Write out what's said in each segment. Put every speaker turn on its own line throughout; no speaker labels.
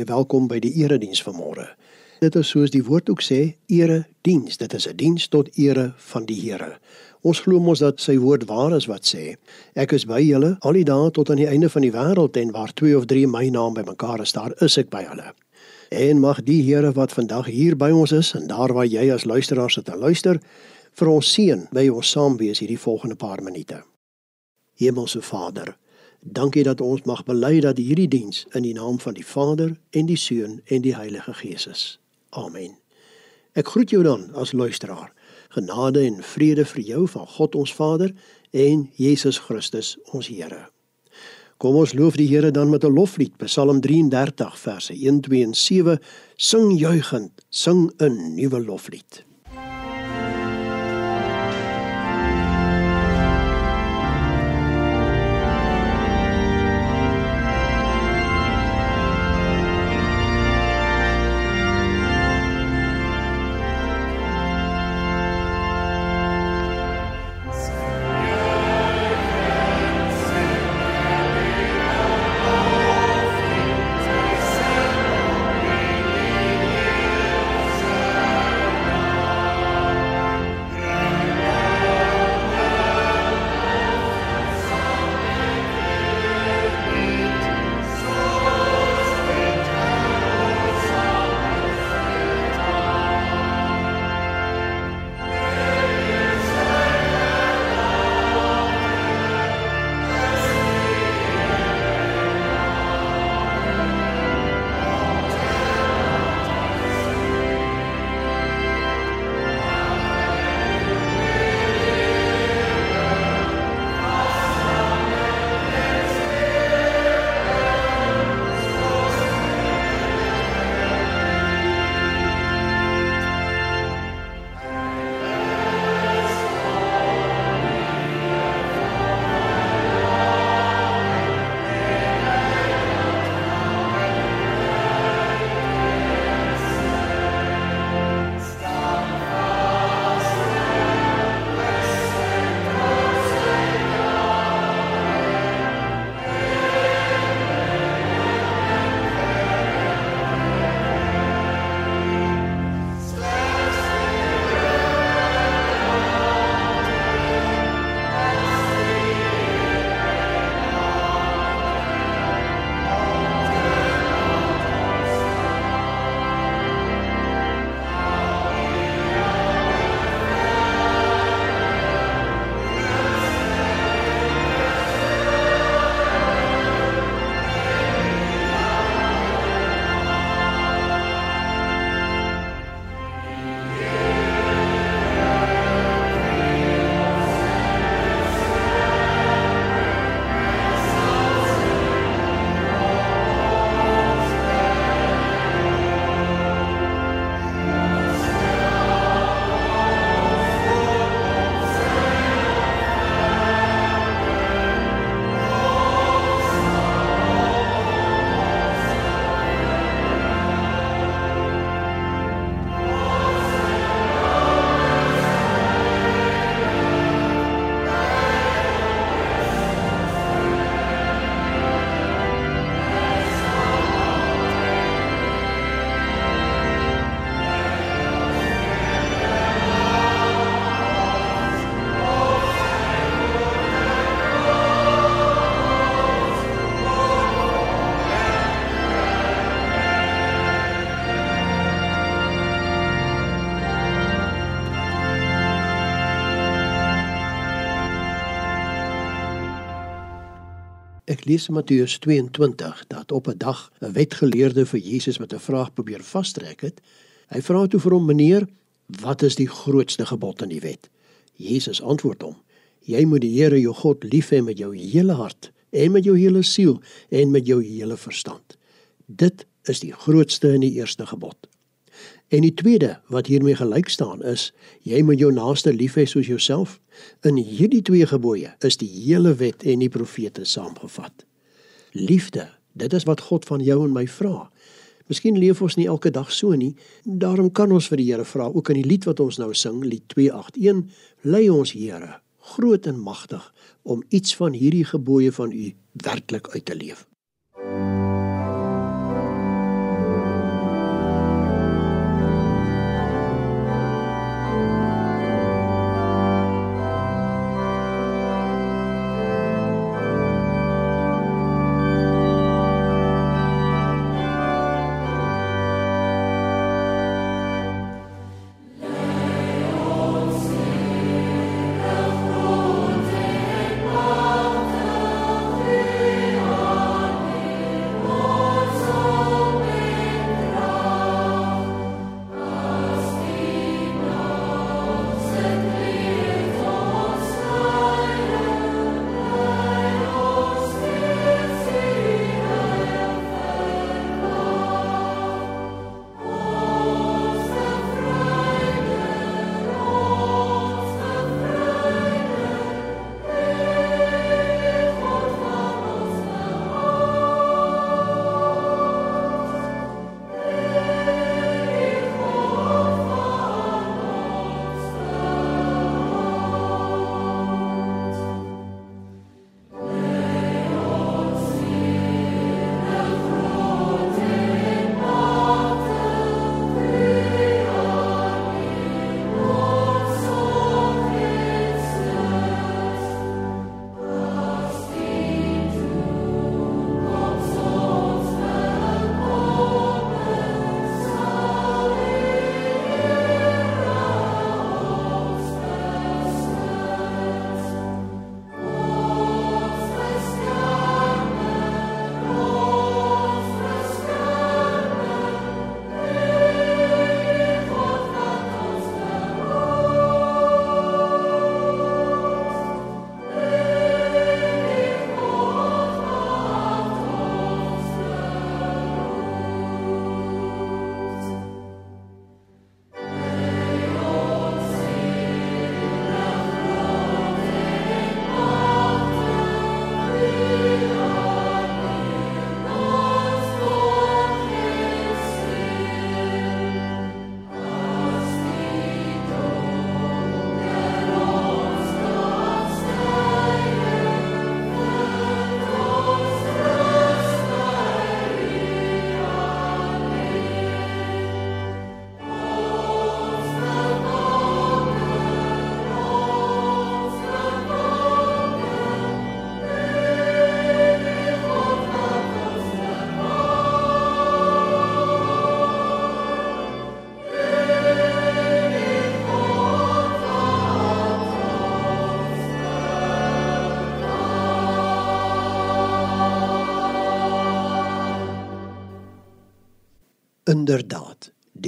Baie welkom by die erediens vanmôre. Dit is soos die woord ook sê, erediens. Dit is 'n diens tot ere van die Here. Ons glo mos dat sy woord waar is wat sê. Ek is by julle al die dae tot aan die einde van die wêreld en waar twee of drie my naam bymekaar is, daar is ek by hulle. En mag die Here wat vandag hier by ons is en daar waar jy as luisteraar sit en luister, vir ons seën by ons saam wees hierdie volgende paar minute. Hemelse Vader, Dankie dat ons mag bely dat hierdie diens in die naam van die Vader en die Seun en die Heilige Gees is. Amen. Ek groet jou dan as luisteraar. Genade en vrede vir jou van God ons Vader en Jesus Christus ons Here. Kom ons loof die Here dan met 'n loflied, Psalm 33 verse 1, 2 en 7. Sing juigend, sing 'n nuwe loflied. Ek lees in Matteus 22 dat op 'n dag 'n wetgeleerde vir Jesus met 'n vraag probeer vastrek het. Hy vra toe vir hom: "Meneer, wat is die grootste gebod in die wet?" Jesus antwoord hom: "Jy moet die Here jou God lief hê met jou hele hart en met jou hele siel en met jou hele verstand. Dit is die grootste en die eerste gebod." En die tweede wat hiermee gelyk staan is jy moet jou naaste lief hê soos jouself. In hierdie twee gebooie is die hele wet en die profete saamgevat. Liefde, dit is wat God van jou en my vra. Miskien leef ons nie elke dag so nie. Daarom kan ons vir die Here vra, ook in die lied wat ons nou sing, lied 281, lei ons Here, groot en magtig, om iets van hierdie gebooie van U werklik uit te leef.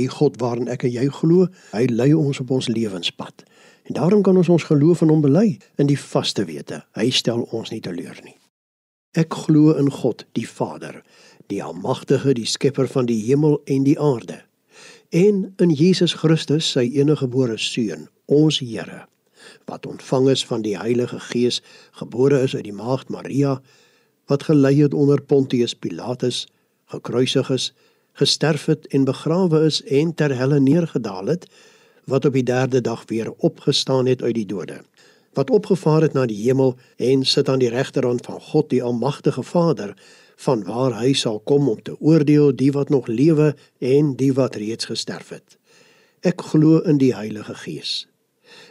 Die God waarin ek en jy glo, hy lei ons op ons lewenspad. En daarom kan ons ons geloof in hom bely in die vaste wete. Hy stel ons nie teleur nie. Ek glo in God, die Vader, die almagtige, die skepper van die hemel en die aarde. En in Jesus Christus, sy enige gebore seun, ons Here, wat ontvang is van die Heilige Gees, gebore is uit die maagd Maria, wat gelei het onder Pontius Pilatus, gekruisig is, gesterf het en begrawe is en ter helle neergedaal het, wat op die derde dag weer opgestaan het uit die dode, wat opgevaar het na die hemel en sit aan die regterhand van God die almagtige Vader, van waar hy sal kom om te oordeel die wat nog lewe en die wat reeds gesterf het. Ek glo in die Heilige Gees.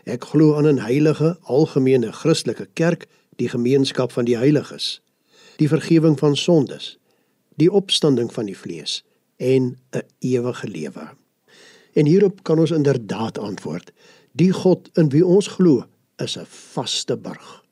Ek glo aan 'n heilige algemene Christelike kerk, die gemeenskap van die heiliges, die vergifnis van sondes, die opstanding van die vlees en 'n ewige lewe. En hierop kan ons inderdaad antwoord: Die God in wie ons glo, is 'n vaste burg.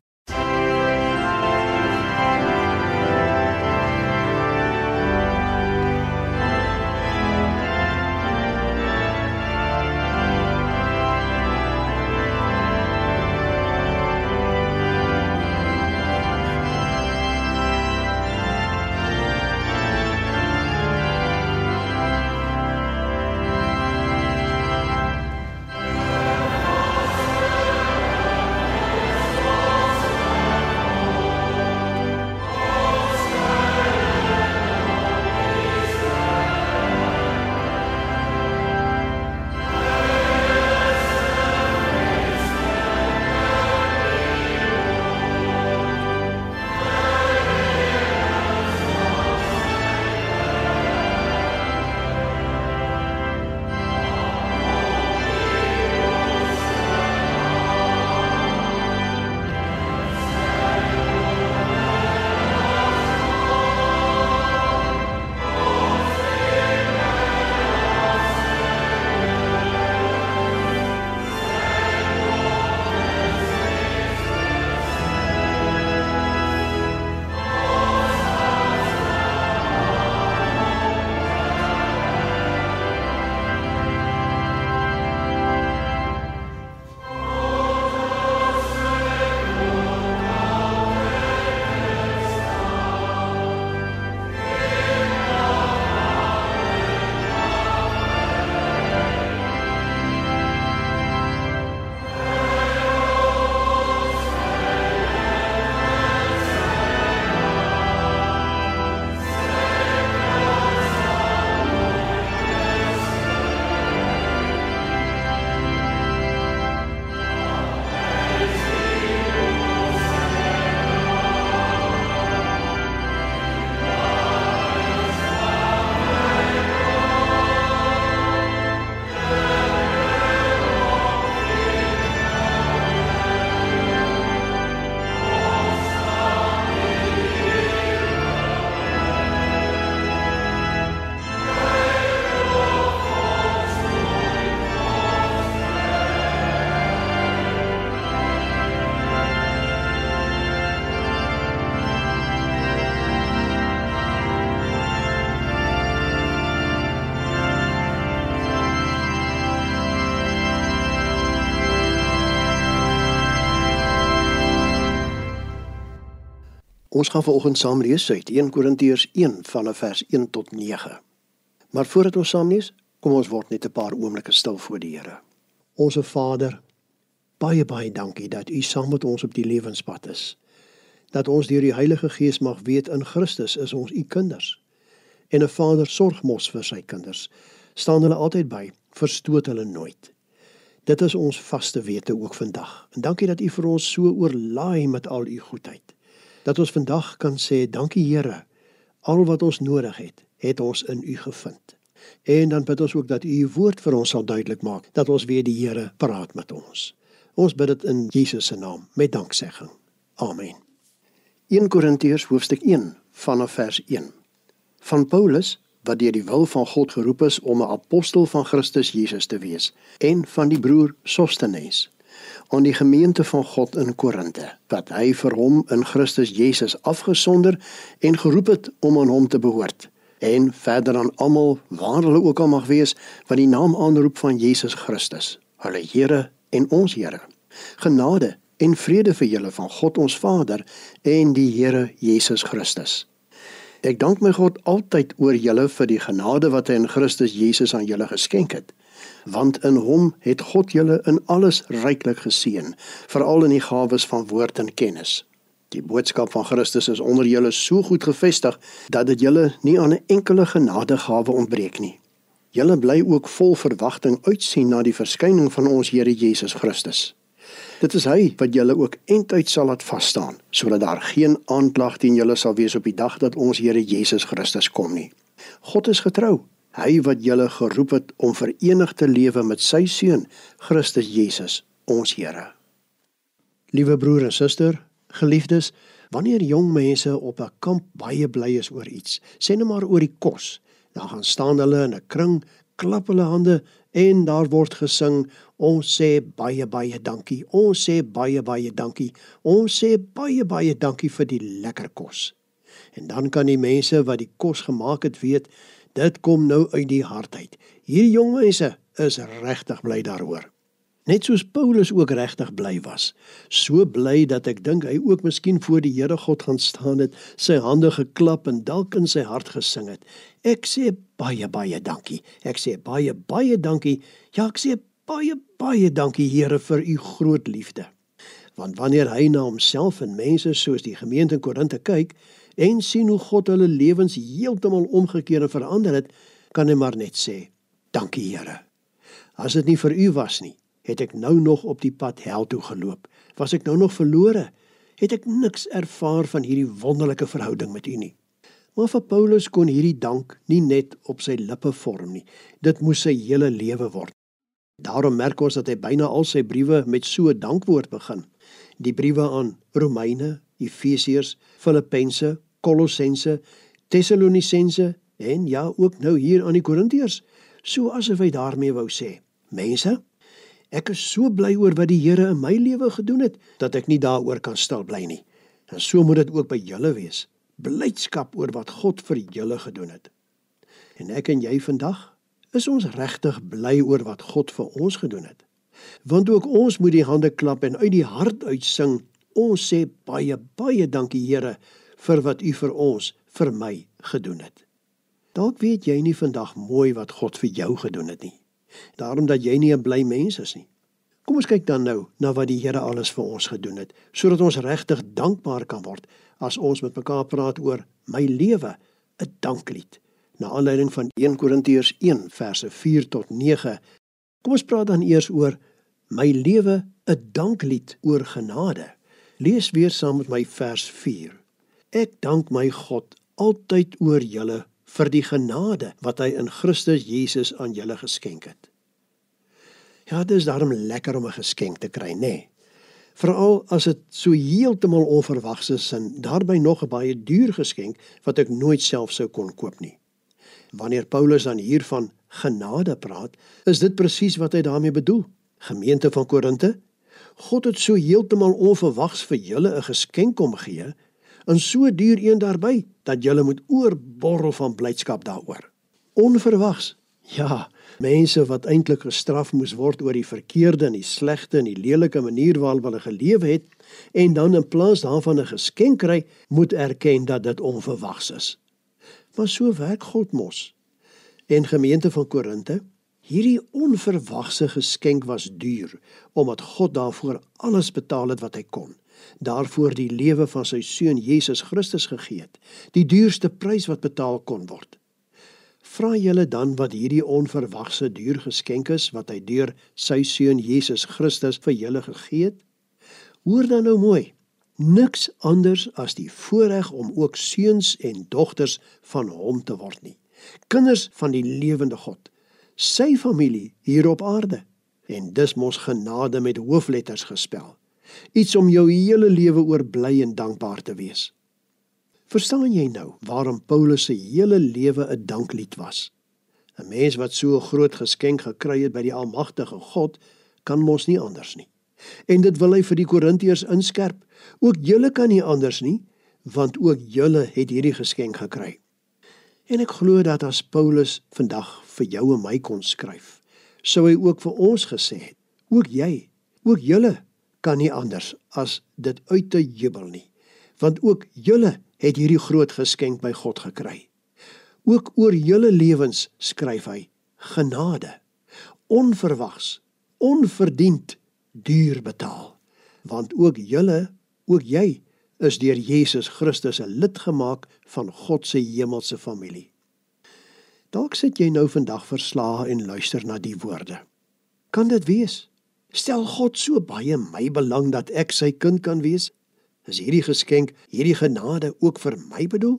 Ons gaan vanoggend saam lees uit 1 Korintiërs 1 vanaf vers 1 tot 9. Maar voordat ons saam lees, kom ons word net 'n paar oomblikke stil voor die Here. Onse Vader, baie baie dankie dat U saam met ons op die lewenspad is. Dat ons deur die Heilige Gees mag weet in Christus is ons U kinders. En 'n Vader sorg mos vir sy kinders. Staan hulle altyd by, verstoot hulle nooit. Dit is ons vaste wete ook vandag. En dankie dat U vir ons so oorlaai met al U goedheid dat ons vandag kan sê dankie Here. Al wat ons nodig het, het ons in U gevind. En dan bid ons ook dat U U woord vir ons sal duidelik maak, dat ons weer die Here praat met ons. Ons bid dit in Jesus se naam met danksegging. Amen. 1 Korintiërs hoofstuk 1 vanaf vers 1. Van Paulus wat deur die wil van God geroep is om 'n apostel van Christus Jesus te wees en van die broer Sostenes aan die gemeente van God in Korinte wat hy vir hom in Christus Jesus afgesonder en geroep het om aan hom te behoort en verder aan almal waar hulle ook al mag wees wat die naam aanroep van Jesus Christus, hulle Here en ons Here. Genade en vrede vir julle van God ons Vader en die Here Jesus Christus. Ek dank my God altyd oor julle vir die genade wat hy in Christus Jesus aan julle geskenk het. Want in hom het God julle in alles ryklik geseën, veral in die gawes van woord en kennis. Die boodskap van Christus is onder julle so goed gevestig dat dit julle nie aan 'n enkele genadegawe ontbreek nie. Julle bly ook vol verwagting uitsien na die verskyning van ons Here Jesus Christus. Dit is hy wat julle ook eintyd sal laat vas staan sodat daar geen aanklag teen julle sal wees op die dag dat ons Here Jesus Christus kom nie. God is getrou. Hy wat julle geroep het om verenig te lewe met sy seun Christus Jesus, ons Here. Liewe broer en suster, Geliefdes, wanneer jong mense op 'n kamp baie bly is oor iets, sê net maar oor die kos, dan gaan staan hulle in 'n kring, klap hulle hande en daar word gesing, ons sê baie baie dankie. Ons sê baie baie dankie. Ons sê baie baie dankie vir die lekker kos. En dan kan die mense wat die kos gemaak het weet, dit kom nou uit die hart uit. Hierdie jong mense is regtig bly daaroor. Net soos Paulus ook regtig bly was. So bly dat ek dink hy ook miskien voor die Here God gaan staan het, sy hande geklap en dalk in sy hart gesing het. Ek sê baie baie dankie. Ek sê baie baie dankie. Ja, ek sê baie baie dankie Here vir u groot liefde. Want wanneer hy na homself en mense soos die gemeente in Korinthe kyk en sien hoe God hulle lewens heeltemal omgekeer en verander het, kan hy maar net sê: "Dankie Here." As dit nie vir u was nie, het ek nou nog op die pad hel toe geloop. Was ek nou nog verlore? Het ek niks ervaar van hierdie wonderlike verhouding met U nie. Maar vir Paulus kon hierdie dank nie net op sy lippe vorm nie. Dit moes sy hele lewe word. Daarom merk ons dat hy byna al sy briewe met so 'n dankwoord begin. Die briewe aan Romeine, Efesiërs, Filippense, Kolossense, Tessalonisense en ja, ook nou hier aan die Korintiërs, so asof hy daarmee wou sê: Mense, Ek is so bly oor wat die Here in my lewe gedoen het dat ek nie daaroor kan stil bly nie. En so moet dit ook by julle wees. Blydskap oor wat God vir julle gedoen het. En ek en jy vandag is ons regtig bly oor wat God vir ons gedoen het. Want ook ons moet die hande klap en uit die hart uitsing. Ons sê baie baie dankie Here vir wat U vir ons, vir my gedoen het. Dalk weet jy nie vandag mooi wat God vir jou gedoen het nie daarom dat jy nie 'n bly mens is nie. Kom ons kyk dan nou na wat die Here alles vir ons gedoen het, sodat ons regtig dankbaar kan word as ons met mekaar praat oor my lewe, 'n danklied. Na aanleiding van 1 Korintiërs 1 verse 4 tot 9. Kom ons praat dan eers oor my lewe, 'n danklied oor genade. Lees weer saam met my vers 4. Ek dank my God altyd oor julle vir die genade wat hy in Christus Jesus aan julle geskenk het. Ja, dit is daarom lekker om 'n geskenk te kry, nê? Nee. Veral as dit so heeltemal onverwags is en daarbey nog 'n baie duur geskenk wat ek nooit self sou kon koop nie. Wanneer Paulus dan hiervan genade praat, is dit presies wat hy daarmee bedoel. Gemeente van Korinte, God het so heeltemal onverwags vir julle 'n geskenk kom gee en so duur een daarby dat jy moet oorborrel van blydskap daaroor. Onverwags. Ja, mense wat eintlik gestraf moes word oor die verkeerde en die slegte en die lelike manier waarop hulle geleef het en dan in plaas daarvan 'n geskenk kry, moet erken dat dit onverwags is. Maar so werk God mos. En gemeente van Korinte, hierdie onverwagse geskenk was duur omdat God daarvoor alles betaal het wat hy kon daarvoor die lewe van sy seun Jesus Christus gegee het, die duurste prys wat betaal kon word. Vra julle dan wat hierdie onverwagse duur geskenk is wat hy deur sy seun Jesus Christus vir julle gegee het? Hoor dan nou mooi. Niks anders as die voorreg om ook seuns en dogters van hom te word nie. Kinders van die lewende God, sy familie hier op aarde. En dis mos genade met hoofletters gespel iets om jou hele lewe oor bly en dankbaar te wees. Verstaan jy nou waarom Paulus se hele lewe 'n danklied was? 'n Mens wat so 'n groot geskenk gekry het by die Almagtige God, kan mos nie anders nie. En dit wil hy vir die Korintiërs inskerp. Ook julle kan nie anders nie, want ook julle het hierdie geskenk gekry. En ek glo dat as Paulus vandag vir jou en my kon skryf, sou hy ook vir ons gesê het, ook jy, ook julle kan nie anders as dit uit te jubel nie, want ook julle het hierdie groot geskenk by God gekry. Ook oor julle lewens skryf hy genade, onverwags, onverdiend duur betaal, want ook julle, ook jy is deur Jesus Christus 'n lid gemaak van God se hemelse familie. Dalk sit jy nou vandag verslae en luister na die woorde. Kan dit wees? Stel God so baie my belang dat ek sy kind kan wees? Is hierdie geskenk, hierdie genade ook vir my bedoel?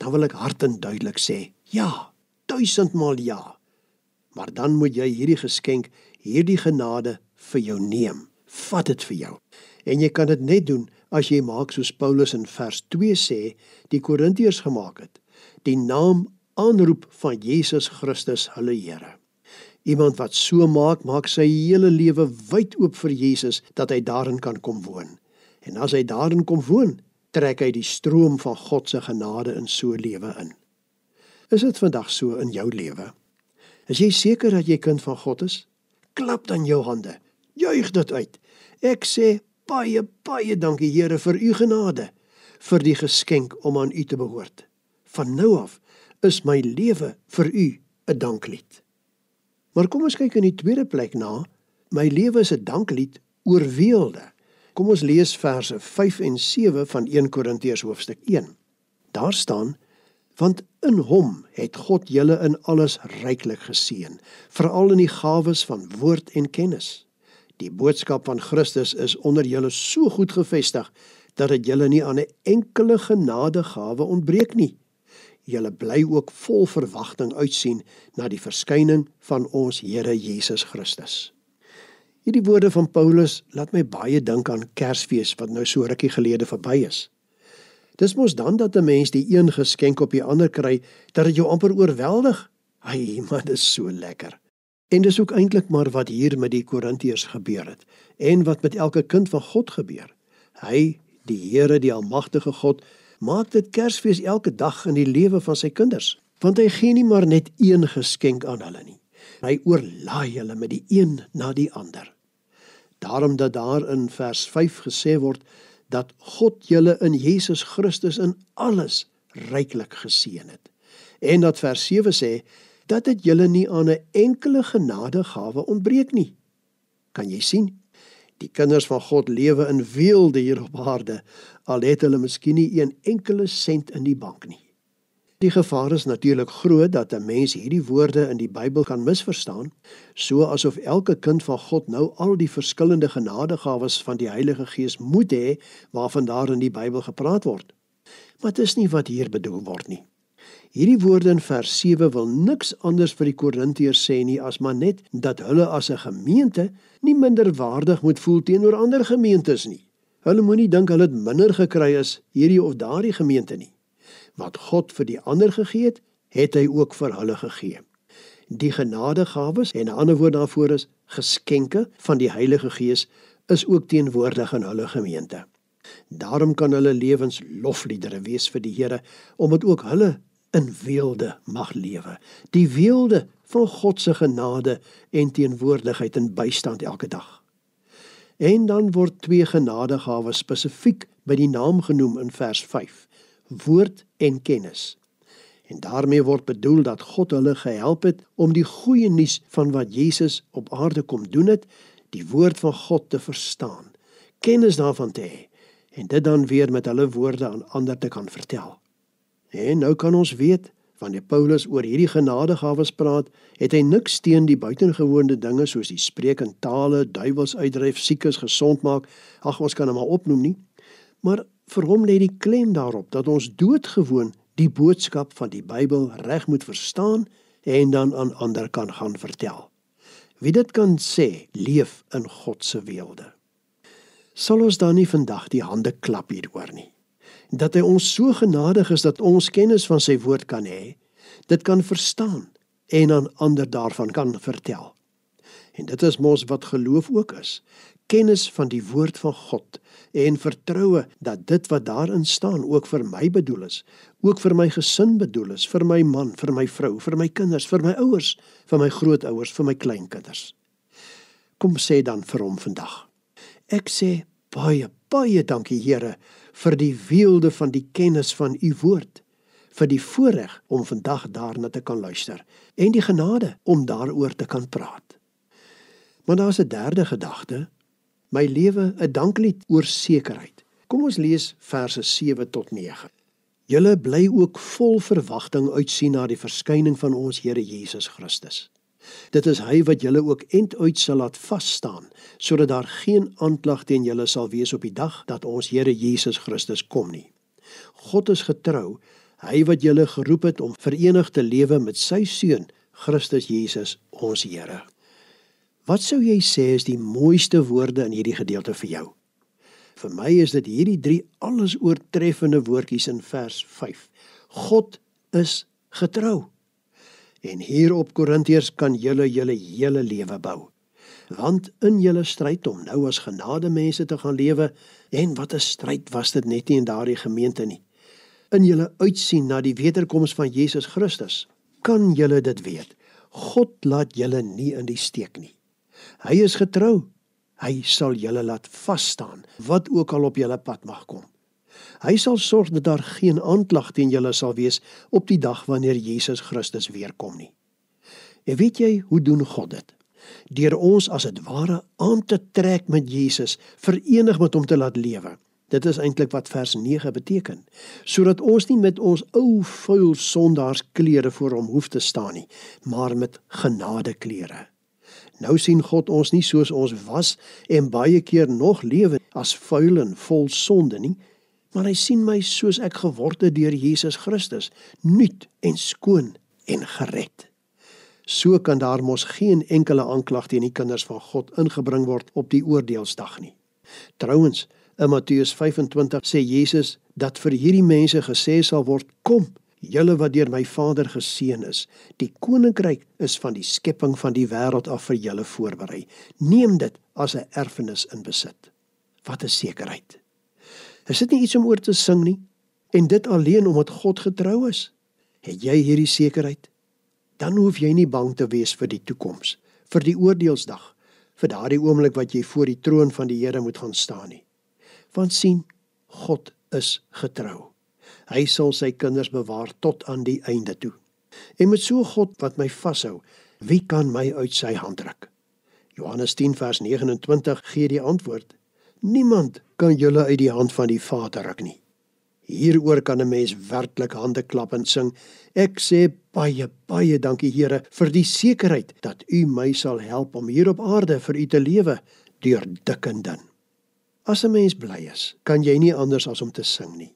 Dan wil ek hard en duidelik sê, ja, duisendmal ja. Maar dan moet jy hierdie geskenk, hierdie genade vir jou neem. Vat dit vir jou. En jy kan dit net doen as jy maak soos Paulus in vers 2 sê, die Korintiërs gemaak het. Die naam aanroep van Jesus Christus, hulle Here. Iemand wat so maak, maak sy hele lewe wyd oop vir Jesus dat hy daarin kan kom woon. En as hy daarin kom woon, trek hy die stroom van God se genade in so lewe in. Is dit vandag so in jou lewe? Is jy seker dat jy kind van God is? Klap dan jou hande. Juig dit uit. Ek sê baie baie dankie Here vir u genade, vir die geskenk om aan u te behoort. Van nou af is my lewe vir u 'n danklied. Maar kom ons kyk in die tweede plek na. My lewe is 'n danklied oor weelde. Kom ons lees verse 5 en 7 van 1 Korintiërs hoofstuk 1. Daar staan: Want in hom het God julle in alles ryklik geseën, veral in die gawes van woord en kennis. Die boodskap van Christus is onder julle so goed gefestig dat dit julle nie aan 'n enkele genadegawe ontbreek nie. Julle bly ook vol verwagting uitsien na die verskyning van ons Here Jesus Christus. Hierdie woorde van Paulus laat my baie dink aan Kersfees wat nou so rukkie gelede verby is. Dis mos dan dat 'n mens die een geskenk op die ander kry dat dit jou amper oorweldig. Ai, maar dit is so lekker. En dis ook eintlik maar wat hier met die Korintiërs gebeur het en wat met elke kind van God gebeur. Hy, die Here, die almagtige God, maak dit Kersfees elke dag in die lewe van sy kinders, want hy gee nie maar net een geskenk aan hulle nie. Hy oorlaai hulle met die een na die ander. Daarom dat daar in vers 5 gesê word dat God julle in Jesus Christus in alles ryklik geseën het. En dat vers 7 sê dat dit julle nie aan 'n enkele genadegawe ontbreek nie. Kan jy sien? Die kinders van God lewe in weelde hier op aarde, al het hulle miskien nie een enkele sent in die bank nie. Die gevaar is natuurlik groot dat 'n mens hierdie woorde in die Bybel kan misverstaan, so asof elke kind van God nou al die verskillende genadegawes van die Heilige Gees moet hê waarvan daar in die Bybel gepraat word. Maar dit is nie wat hier bedoel word nie. Hierdie woorde in vers 7 wil niks anders vir die Korintiërs sê nie as maar net dat hulle as 'n gemeente nie minderwaardig moet voel teenoor ander gemeentes nie. Hulle moenie dink hulle het minder gekry as hierdie of daardie gemeente nie. Wat God vir die ander gegee het, het hy ook vir hulle gegee. Die genadegawes en 'n ander woord daarvoor is geskenke van die Heilige Gees is ook teenwoordig in hulle gemeente. Daarom kan hulle lewens lofliedere wees vir die Here omdat ook hulle in weelde mag lewe. Die weelde van God se genade en teenwoordigheid en bystand elke dag. En dan word twee genadegawes spesifiek by die naam genoem in vers 5: woord en kennis. En daarmee word bedoel dat God hulle gehelp het om die goeie nuus van wat Jesus op aarde kom doen het, die woord van God te verstaan, kennis daarvan te hê en dit dan weer met hulle woorde aan ander te kan vertel. En nou kan ons weet wanneer Paulus oor hierdie genadegawes praat, het hy niks teen die buitengewone dinge soos die spreek in tale, duiwels uitdryf, siekes gesond maak. Ag ons kan hom maar opnoem nie. Maar vir hom lê die klem daarop dat ons doodgewoon die boodskap van die Bybel reg moet verstaan en dan aan ander kan gaan vertel. Wie dit kan sê, leef in God se weelde. Sal ons dan nie vandag die hande klap hieroor nie? Dat hy ons so genadig is dat ons kennis van sy woord kan hê, dit kan verstaan en aan ander daarvan kan vertel. En dit is mos wat geloof ook is. Kennis van die woord van God en vertroue dat dit wat daarin staan ook vir my bedoel is, ook vir my gesin bedoel is, vir my man, vir my vrou, vir my kinders, vir my ouers, vir my grootouers, vir my kleinkinders. Kom sê dan vir hom vandag. Ek sê baie baie dankie Here vir die weelde van die kennis van u woord vir die voorreg om vandag daarna te kan luister en die genade om daaroor te kan praat. Maar daar's 'n derde gedagte. My lewe 'n danklied oor sekerheid. Kom ons lees verse 7 tot 9. Julle bly ook vol verwagting uitsien na die verskyning van ons Here Jesus Christus. Dit is hy wat julle ook end uit sal laat vas staan sodat daar geen aanklag teen julle sal wees op die dag dat ons Here Jesus Christus kom nie. God is getrou Hy wat julle geroep het om verenig te lewe met sy seun Christus Jesus ons Here. Wat sou jy sê is die mooiste woorde in hierdie gedeelte vir jou? Vir my is dit hierdie drie alles oortreffende woordjies in vers 5. God is getrou. En hier op Korintiërs kan julle julle hele lewe bou. Want in julle stryd om nou as genade mense te gaan lewe en wat 'n stryd was dit net nie in daardie gemeente nie in julle uitsien na die wederkoms van Jesus Christus, kan julle dit weet. God laat julle nie in die steek nie. Hy is getrou. Hy sal julle laat vas staan wat ook al op julle pad mag kom. Hy sal sorg dat daar geen aanklag teen julle sal wees op die dag wanneer Jesus Christus weer kom nie. En weet jy hoe doen God dit? Deur ons as dit ware aan te trek met Jesus, verenig met hom te laat lewe. Dit is eintlik wat vers 9 beteken. Sodat ons nie met ons ou vuil sondaarsklere voor hom hoef te staan nie, maar met genadeklere. Nou sien God ons nie soos ons was en baie keer nog lewe as vuil en vol sonde nie, maar hy sien my soos ek geword het deur Jesus Christus, nuut en skoon en gered. So kan daar mos geen enkele aanklag teen die kinders van God ingebring word op die oordeelsdag nie. Trouwens, In Matteus 25 sê Jesus dat vir hierdie mense gesê sal word: "Kom, julle wat deur my Vader geseën is, die koninkryk is van die skepping van die wêreld af vir julle voorberei. Neem dit as 'n erfenis in besit." Wat 'n sekerheid. Is dit nie iets om oor te sing nie? En dit alleen omdat God getrou is. Het jy hierdie sekerheid? Dan hoef jy nie bang te wees vir die toekoms, vir die oordeelsdag, vir daardie oomblik wat jy voor die troon van die Here moet gaan staan nie want sien God is getrou. Hy sal sy kinders bewaar tot aan die einde toe. En met so God wat my vashou, wie kan my uit sy hand ruk? Johannes 10 vers 29 gee die antwoord: Niemand kan julle uit die hand van die Vader ruk nie. Hieroor kan 'n mens werklik hande klap en sing. Ek sê baie baie dankie Here vir die sekerheid dat U my sal help om hier op aarde vir U te lewe deur dik en dun. As 'n mens bly is, kan jy nie anders as om te sing nie.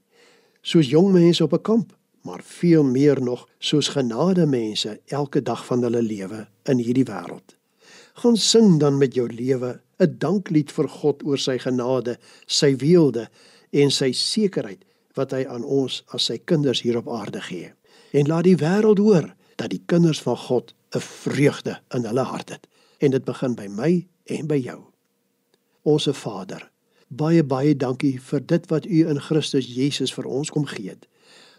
Soos jong mense op 'n kamp, maar veel meer nog soos genade mense elke dag van hulle lewe in hierdie wêreld. Gaan sing dan met jou lewe 'n danklied vir God oor sy genade, sy weelde en sy sekerheid wat hy aan ons as sy kinders hier op aarde gee. En laat die wêreld hoor dat die kinders van God 'n vreugde in hulle hart het. En dit begin by my en by jou. Onse Vader baie baie dankie vir dit wat u in Christus Jesus vir ons kom gee het.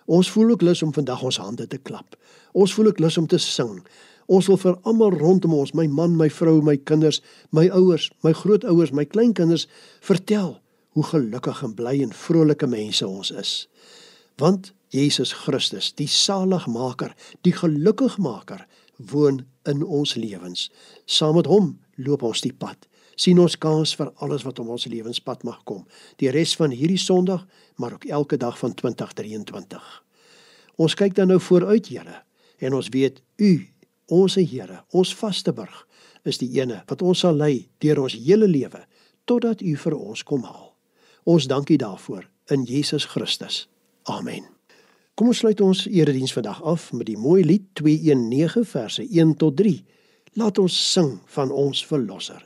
Ons voel ook lus om vandag ons hande te klap. Ons voel ook lus om te sing. Ons wil vir almal rondom ons, my man, my vrou, my kinders, my ouers, my grootouers, my kleinkinders vertel hoe gelukkig en bly en vrolike mense ons is. Want Jesus Christus, die saligmaker, die gelukkigmaker, woon in ons lewens. Saam met hom loop ons die pad sien ons kans vir alles wat om ons lewenspad mag kom. Die res van hierdie Sondag, maar ook elke dag van 2023. Ons kyk dan nou vooruit, Here, en ons weet U, ons Here, ons vaste burg, is die ene wat ons sal lei deur ons hele lewe totdat U vir ons kom haal. Ons dankie daarvoor in Jesus Christus. Amen. Kom ons sluit ons erediens vandag af met die mooi lied 219 verse 1 tot 3. Laat ons sing van ons verlosser.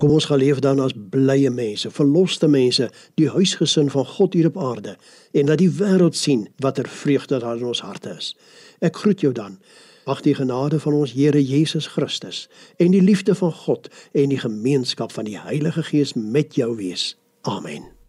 Kom ons gaan leef dan as blye mense, verloste mense, die huisgesin van God hier op aarde en laat die wêreld sien watter vreugde daar in ons harte is. Ek groet jou dan. Mag die genade van ons Here Jesus Christus en die liefde van God en die gemeenskap van die Heilige Gees met jou wees. Amen.